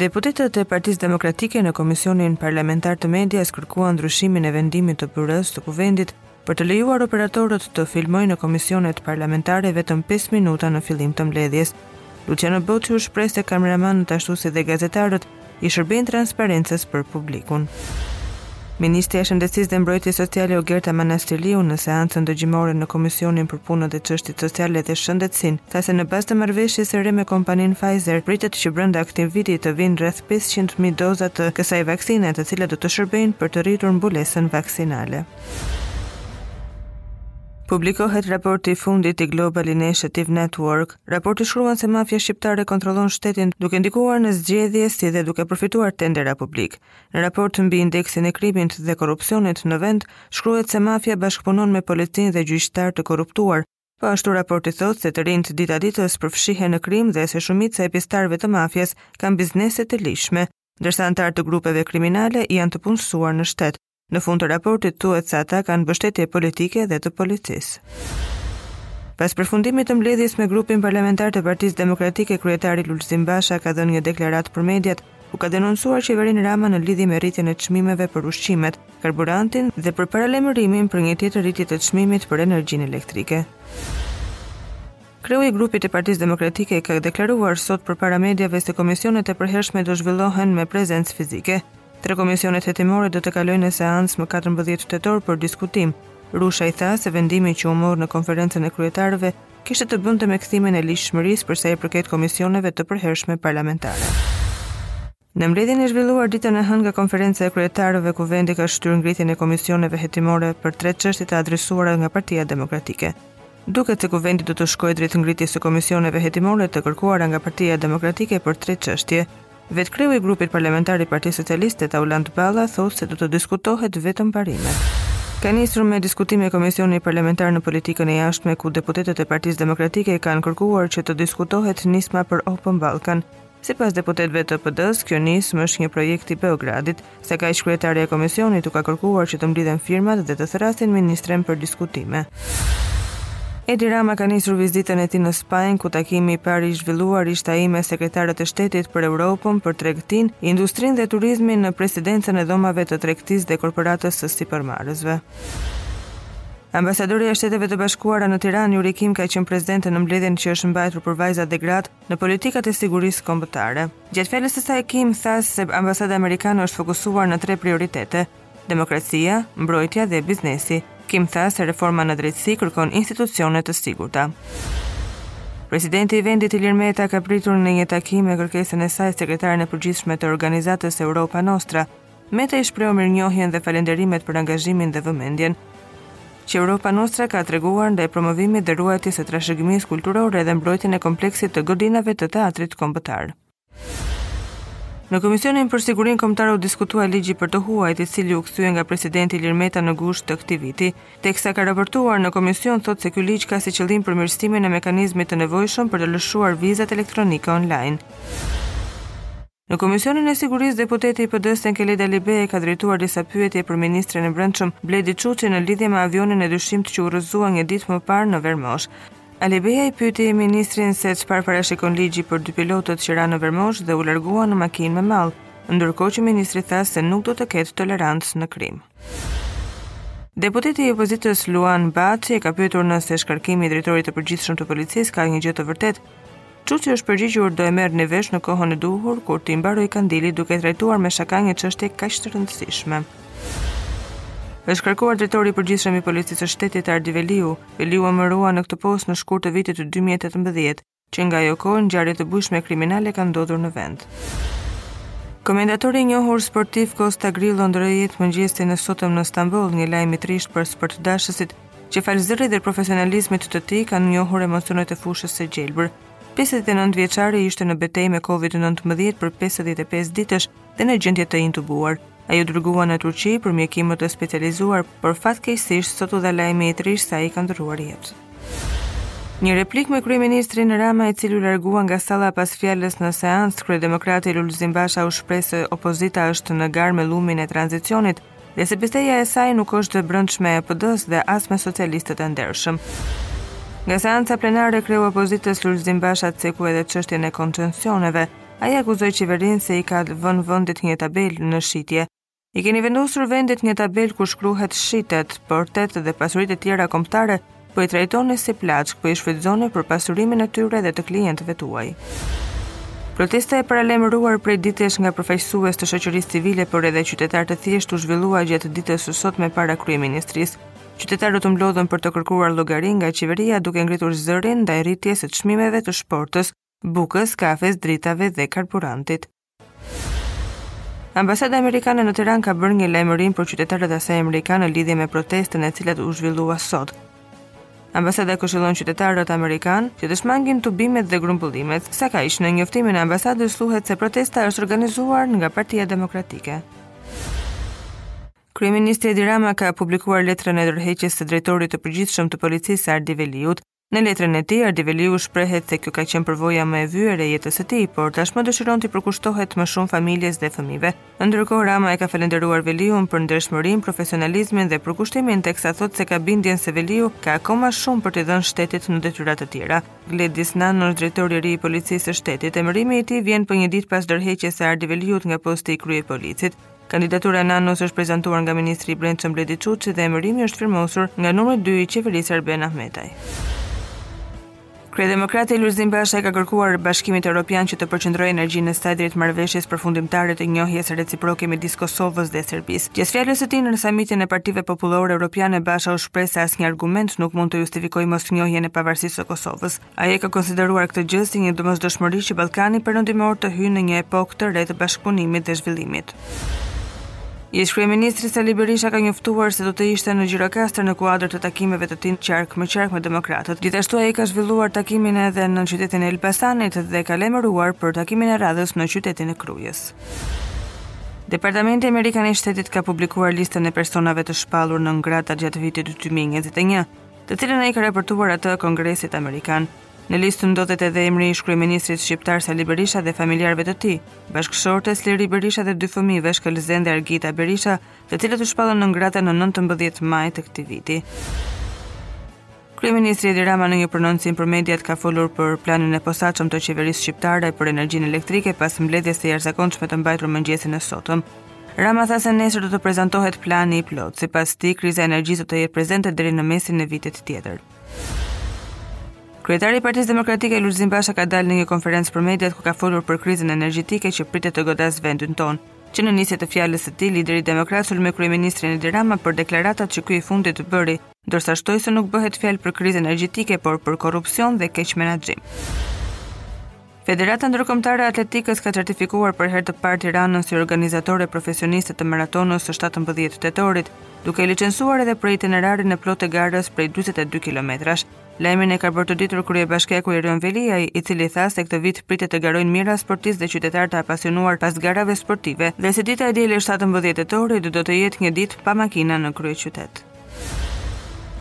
Deputetët e Partisë Demokratike në Komisionin Parlamentar të Medias kërkuan ndryshimin e vendimit të Byrosë të Kuvendit për të lejuar operatorët të filmojnë në komisionet parlamentare vetëm 5 minuta në fillim të mbledhjes. Luciano Boci u shpreh se kameramanët ashtu si dhe gazetarët i shërbejnë transparencës për publikun. Ministrja e Shëndetësisë dhe Mbrojtjes Sociale Ogerta Manastirliu në seancën dëgjimore në Komisionin për Punët dhe Çështjet Sociale dhe Shëndetësinë tha se në bazë të marrëveshjes së re me kompaninë Pfizer pritet që brenda këtij viti të vijnë rreth pesëqind mijë doza të kësaj vaksine të cilat do të shërbejnë për të rritur mbulesën vaksinale. Publikohet raporti i fundit i Global Initiative Network. Raporti shkruan se mafia shqiptare kontrollon shtetin duke ndikuar në zgjedhje si dhe duke përfituar tendera publikë. Në raport mbi indeksin e krimit dhe korrupsionit në vend, shkruhet se mafia bashkëpunon me policinë dhe gjyqtarë të korruptuar. Po ashtu raporti thotë se të rinjtë dita ditës përfshihen në krim dhe se shumica e pjesëtarëve të mafias kanë biznese të ligjshme, ndërsa anëtarë të grupeve kriminale janë të punësuar në shtet. Në fund të raportit thuhet se ata kanë mbështetje politike dhe të policisë. Pas përfundimit të mbledhjes me grupin parlamentar të Partisë Demokratike, kryetari Lulzim Basha ka dhënë një deklaratë për mediat, ku ka denoncuar qeverinë Rama në lidhje me rritjen e çmimeve për ushqimet, karburantin dhe për paralajmërimin për një tjetër rritje të çmimit për energjinë elektrike. Kreu i grupit të Partisë Demokratike ka deklaruar sot përpara mediave se komisionet e përhershme do zhvillohen me prezencë fizike. Tre komisionet hetimore do të kalojnë në seancë më katërmbëdhjetë tetor për diskutim. Rushaj tha se vendimi që u mor në konferencën e kryetarëve kishte të bënte me kthimin e ligjshmërisë për sa i përket komisioneve të përhershme parlamentare. Në mbledhjen e zhvilluar ditën e hënë nga konferenca e kryetarëve, Kuvendi ka shtyrë ngritjen e komisioneve hetimore për tre çështje të adresuara nga Partia Demokratike. Duket se Kuvendi do të shkojë drejt ngritjes së komisioneve hetimore të kërkuara nga Partia Demokratike për tre çështje, Vetë kreu i grupit parlamentar i Partisë Socialiste, Taulant Balla, thotë se do të diskutohet vetëm parime. Ka nisur me diskutime Komisioni Parlamentar në Politikën e Jashtme, ku deputetët e Partisë Demokratike kanë kërkuar që të diskutohet nisma për Open Balkan. Sipas deputetëve të PD-së, kjo nismë është një projekt i Beogradit. Sakaq kryetarja e komisionit u ka kërkuar që të mblidhen firmat dhe të thërrasin ministren për diskutime. Edi Rama ka nisur vizitën e tij në Spanjë, ku takimi i parë i zhvilluar ishte ai me sekretarët e shtetit për Europën, për tregtinë, industrinë dhe turizmin në Presidencën e Dhomave të Tregtisë dhe Korporatës së Sipërmarrësve. Ambasadorja e Shteteve të Bashkuara në Tiranë, Yuri Kim ka qenë prezente në mbledhjen që është mbajtur për vajzat dhe gratë, në politikat e sigurisë kombëtare. Gjatë fjalës së saj Kim tha se ambasada amerikane është fokusuar në tre prioritete: demokracia, mbrojtja dhe biznesi. Kim tha se reforma në drejtësi kërkon institucione të sigurta. Presidenti i vendit Ilir Meta ka pritur në një takim me kërkesën e saj sekretaren e përgjithshme të organizatës Europa Nostra, Meta i shprehu mirënjohjen dhe falënderimet për angazhimin dhe vëmendjen që Europa Nostra ka treguar ndaj promovimit dhe ruajtjes së trashëgimisë kulturore dhe mbrojtjen e kompleksit të godinave të Teatrit Kombëtar. Në Komisionin për Sigurinë Kombëtare u diskutua ligji për të huajt, i cili u kthye nga presidenti Ilir Meta në gusht të këtij viti. Teksa ka raportuar në komision thotë se ky ligj ka si qëllim përmirësimin e mekanizmit të nevojshëm për të lëshuar vizat elektronike online. Në Komisionin e Sigurisë, deputeti i PD-së Enkelejd Alibeaj ka drejtuar disa pyetje për ministrin e Brendshëm, Bledi Çuçi në lidhje me avionin e dyshimtë që u rrëzua një ditë më parë në Vermosh. Alibeaj pyeti ministrin se çfarë parashikon ligji për dy pilotët që ranë në Vermosh dhe u larguan në makinë me mall, ndërkohë që ministri tha se nuk do të ketë tolerancë në krim. Deputeti i opozitës Luan Baçi e ka pyetur nëse shkarkimi i drejtorit të përgjithshëm të policisë ka një gjë të vërtetë, Çuçi është përgjigjur do e merrni vesh në kohën e duhur kur t'i mbarojë kandili duke e trajtuar me shaka një çështje kaq të rëndësishme. Është shkarkuar drejtori i përgjithshëm i Policisë së Shtetit Ardi Veliu. Veliu u emërua në këtë post në shkurt të vitit 2018, që nga ajo kohë ngjarje të bujshme kriminale kanë ndodhur në vend. Komentatori i njohur sportiv Kosta Grillo ndërroi jetë mëngjesin e sotëm në Stamboll, një lajm i trishtë për sportdashësit që falë zërit dhe profesionalizmit të tij kanë njohur emocionet e fushës së gjelbër. 59 vjeçari ishte në betejë me COVID-19 për 55 ditësh dhe në gjendje të intubuar. Ai u dërgua në Turqi për mjekim të specializuar, por fatkeqësisht sot u dha lajmi i trishtë se ai ka ndërruar jetë. Një replikë me kryeministrin Rama i cili u largua nga salla pas fjalës në seancë, kryedemokrati Lulzim Basha u shpreh se opozita është në garë me llumin e tranzicionit, Dhe se beteja e saj nuk është e brendshme e PD-së dhe as me socialistët e ndershëm. Nga seanca plenare kreu i opozitës Lulzim Basha ceku edhe çështjen e koncensioneve. Ai akuzoi qeverinë se i ka vënë vendit një tabelë në shitje. I keni vendosur vendit një tabelë ku shkruhet shitet, portet dhe pasuritë e tjera kombëtare Po i trajtoni si plaçkë, po i shfrytëzoni për pasurimin e tyre dhe të klientëve tuaj. Protesta e paralajmëruar prej ditësh nga përfaqësues të shoqërisë civile por edhe qytetarë të thjeshtë u zhvillua gjatë ditës së sotme para kryeministrisë. Qytetarët u mblodhën për të kërkuar llogari nga qeveria duke ngritur zërin ndaj rritjes së çmimeve të shportës, bukës, kafes, dritave dhe karburantit. Ambasada amerikane në Tiranë ka bërë një lajmërim për qytetarët e saj amerikanë në lidhje me protestën e cila u zhvillua sot. Ambasada këshillon qytetarët amerikanë që të shmangin tubimet dhe grumbullimet. Sakaq në njoftimin e ambasadës thuhet se protesta është organizuar nga Partia Demokratike. Kryeministri Edi Rama ka publikuar letrën e dorëheqjes së drejtorit të përgjithshëm të policisë Ardi Veliut, Në letrën e tij, Ardi Veliu shprehet se kjo ka qenë përvoja më e vyer e jetës së tij, por tashmë dëshiron t'i përkushtohet më shumë familjes dhe fëmijëve. Ndërkohë, Rama e ka falënderuar Veliun për ndershmërinë, profesionalizmin dhe përkushtimin, teksa thotë se ka bindjen se Veliu ka akoma shumë për t'i dhënë shtetit në detyra të tjera. Gledis Nano është drejtor i ri i Policisë së Shtetit. Emërimi i tij vjen po një ditë pas dorëheqjes së Ardi Veliut nga posti i kryepolicit. Kandidatura e Nanos është prezantuar nga ministri i Brendshëm Bledi Çuçi dhe emërimi është firmosur nga numri 2 i qeverisë Arben Ahmetaj. Kryedemokrati Lulzim Basha i ka kërkuar Bashkimit Evropian që të përqendrojë energjinë e saj drejt marrëveshjes përfundimtare të njohjes reciproke midis Kosovës dhe Serbisë. Gjatë fjalës së tij në samitin e Partive Popullore Evropiane, Basha u shpreh se asnjë argument nuk mund të justifikojë mosnjohjen e pavarësisë së Kosovës. Ai e ka konsideruar këtë gjë si një domosdoshmëri që Ballkani Perëndimor të hyjë në një epokë të re të bashkëpunimit dhe zhvillimit. Ish kryeministri Sali Berisha ka njoftuar se do të ishte në Gjirokastër në kuadër të takimeve të tij qark më qark me demokratët. Gjithashtu ai ka zhvilluar takimin edhe në qytetin e Elbasanit dhe ka lajmëruar për takimin e radhës në qytetin e Krujës. Departamenti Amerikan i Shtetit ka publikuar listën e personave të shpallur non grata gjatë vitit 2021. të cilën ai ka raportuar atë Kongresit Amerikan. Në listë ndodhet edhe emri i ish kryeministrit shqiptar Sali Berisha dhe familjarëve të tij, bashkëshortes Liri Berisha dhe dy fëmijëve Shkëlzen dhe Argita Berisha, të cilët u shpallën non grata në 19 maj të këtij viti. Kryeministri Edi Rama në një prononcim për mediat ka folur për planin e posaçëm të qeverisë shqiptare për energjinë elektrike pas mbledhjes së jashtëzakonshme të mbajtur mëngjesin e sotëm. Rama tha se nesër do të prezantohet plani i plotë. Sipas tij, kriza e energjisë do të jetë prezente deri në mesin e vitit tjetër. Kryetari i Partisë Demokratike Lulzim Basha ka dalë në një konferencë për mediat ku ka folur për krizën energjetike që pritet të godasë vendin tonë. Që në nisje të fjalës së tij, lideri demokrat sulmoi kryeministrin Edi Rama për deklaratat që ky i fundit bëri, ndërsa shtoi se nuk bëhet fjalë për krizë energjetike, por për korrupsion dhe keqmenaxhim. Federata Ndërkombëtare e Atletikës ka certifikuar për herë të parë Tiranën si organizatore profesioniste të maratonës së 17 tetorit, duke e licencuar edhe për itinerarin e plotë të garës prej 42 kilometrash. Lajmin e ka bërë të ditur kryebashkiaku Erion Veliaj, i cili tha se këtë vit pritet të garojnë mijëra sportistë dhe qytetarë të apasionuar pas garave sportive, dhe se dita e diel 17 tetorit do të jetë një ditë pa makina në kryeqytet.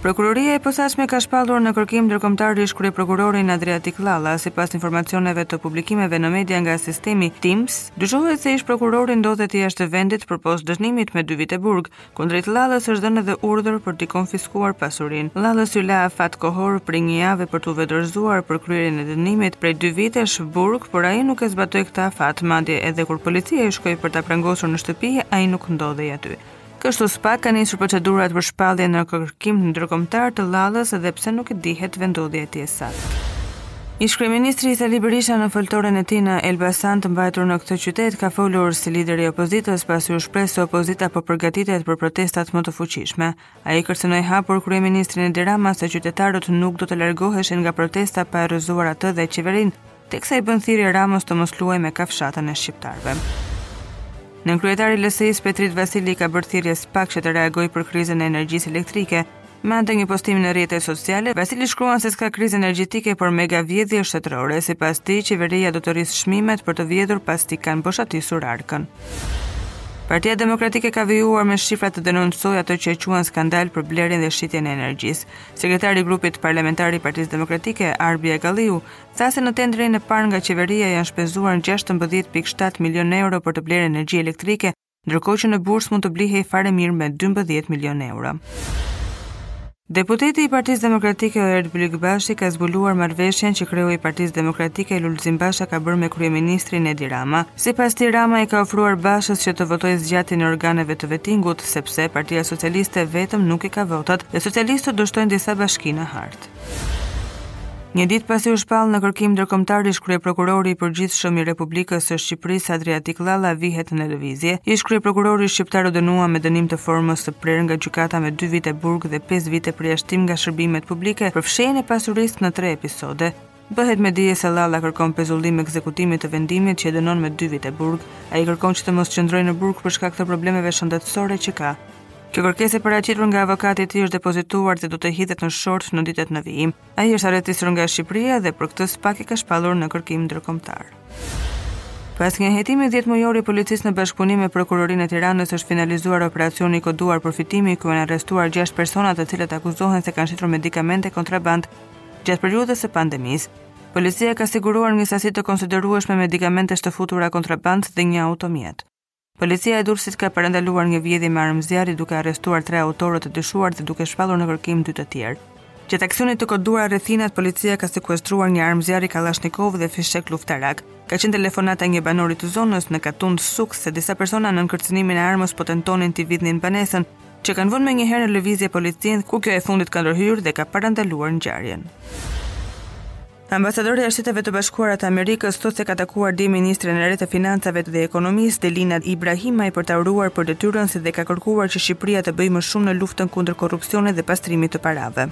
Prokuroria e Posaçme ka shpallur në kërkim ndërkombëtar ish kryeprokurorin Adriatik Llalla, sipas informacioneve të publikimeve në media nga sistemi TIMS, dyshohet se ish prokurori ndodhet jashtë vendit përpos dënimit me dy vite burg. Kundrejt Llallës është dhënë edhe urdhër për t'i konfiskuar pasurinë. Llallës iu la afat kohor prej një jave për t'u vetëdorëzuar për kryerjen e dënimit prej dy vitesh burg, por ai nuk e zbatoi këtë afat, madje edhe kur policia i shkoi për ta prangosur në shtëpi, ai nuk ndodhej aty. Kështu SPAK ka nisur procedurat për shpallje në kërkim ndërkombëtar të Llallës edhe pse nuk i dihet vendndodhja e tij e saktë. Ish-kryeministri Sali Berisha në foltoren e tij në Elbasan të mbajtur në këtë qytet ka folur si lideri i opozitës pasi u shpreh se opozita po përgatitet për protestat më të fuqishme. Ai kërcënoi hapur kryeministrin Edi Rama se qytetarët nuk do të largoheshin nga protesta pa e rrëzuar atë dhe qeverinë Teksa i bën thirrje Ramës të mos luajë me kafshatën e shqiptarëve. Nënkryetari i LSI-së Petrit Vasili ka bërë thirrje SPAK që të reagojë për krizën e energjisë elektrike. Me anë të një postimi në rrjetet sociale, Vasili shkruan se s'ka krizë energjitike, por megavjedhje shtetërore. Sipas tij, qeveria do të rrisë çmimet për të vjedhur pasi kanë boshatisur arkën. Partia Demokratike ka vijuar me shifra të denoncojë atë që e quan skandal për blerjen dhe shitjen e energjisë. Sekretari i grupit parlamentar i Partisë Demokratike, Arbi Agalliu, tha se në tenderin e parë nga qeveria janë shpenzuar 16.7 milionë euro për të blerë energji elektrike, ndërkohë që në bursë mund të blihej fare mirë me 12 milionë euro. Deputeti i Partisë Demokratike Oerd Bylykbashi ka zbuluar marrëveshjen që kreu i Partisë Demokratike Lulzim Basha ka bërë me kryeministrin Edi Rama. Sipas tij Rama i ka ofruar Bashës që të votojë zgjatjen e organeve të vetingut, sepse Partia Socialiste vetëm nuk i ka votat dhe socialistët t'u shtojnë disa bashki në hartë. Një ditë pasi u shpall në kërkim ndërkombëtar ish kryeprokurori i përgjithshëm i Republikës së Shqipërisë Adriatik Llalla vihet në lëvizje. Ish kryeprokurori shqiptar u dënua me dënim të formës së prerë nga gjykata me 2 vite burg dhe 5 vite përjashtim nga shërbimet publike për fshehjen e pasurisë në 3 episode. Bëhet me dije se Llalla kërkon pezullim të ekzekutimit të vendimit që e dënon me 2 vite burg. Ai kërkon që të mos qëndrojë në burg për shkak të problemeve shëndetësore që ka. Kjo kërkesë e paraqitur nga avokati i tij është depozituar dhe do të hidhet në short në ditët në vijim. Ai është arratisur nga Shqipëria dhe për këtë SPAK-u e ka shpallur në kërkim ndërkombëtar. Pas një hetimi 10 mujor të policisë në bashkëpunim me prokurorinë e Tiranës është finalizuar operacioni i koduar përfitimi ku janë arrestuar 6 persona të cilët akuzohen se kanë shitur medikamente kontrabandë gjatë periudhës së pandemisë. Policia ka siguruar një sasi të konsiderueshme medikamentesh të futura kontrabandë dhe një automjet. Policia e Durrësit ka parandaluar një vjedhje me armë zjarri duke arrestuar tre autorë të dyshuar dhe duke shpallur në kërkim dy të tjerë. Gjatë aksionit të koduar Rrethinat, policia ka sekuestruar një armë zjarri Kallashnikov dhe fishekë luftarakë. Ka qenë telefonata e një banori të zonës në Katund Suk se disa persona nën kërcënimin e armës po tentonin t'i vidhnin banesën, që kanë vënë menjëherë në lëvizje policinë, ku kjo e fundit ka ndërhyrë dhe ka parandaluar ngjarjen. Ambasadorja e Shteteve të Bashkuara të Amerikës thotë se ka takuar dje ministren e re të Financave dhe Ekonomisë, Delina Ibrahimaj, për ta uruar për detyrën si dhe ka kërkuar që Shqipëria të bëjë më shumë në luftën kundër korrupsionit dhe pastrimit të parave.